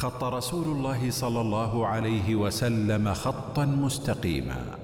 خط رسول الله صلى الله عليه وسلم خطا مستقيما.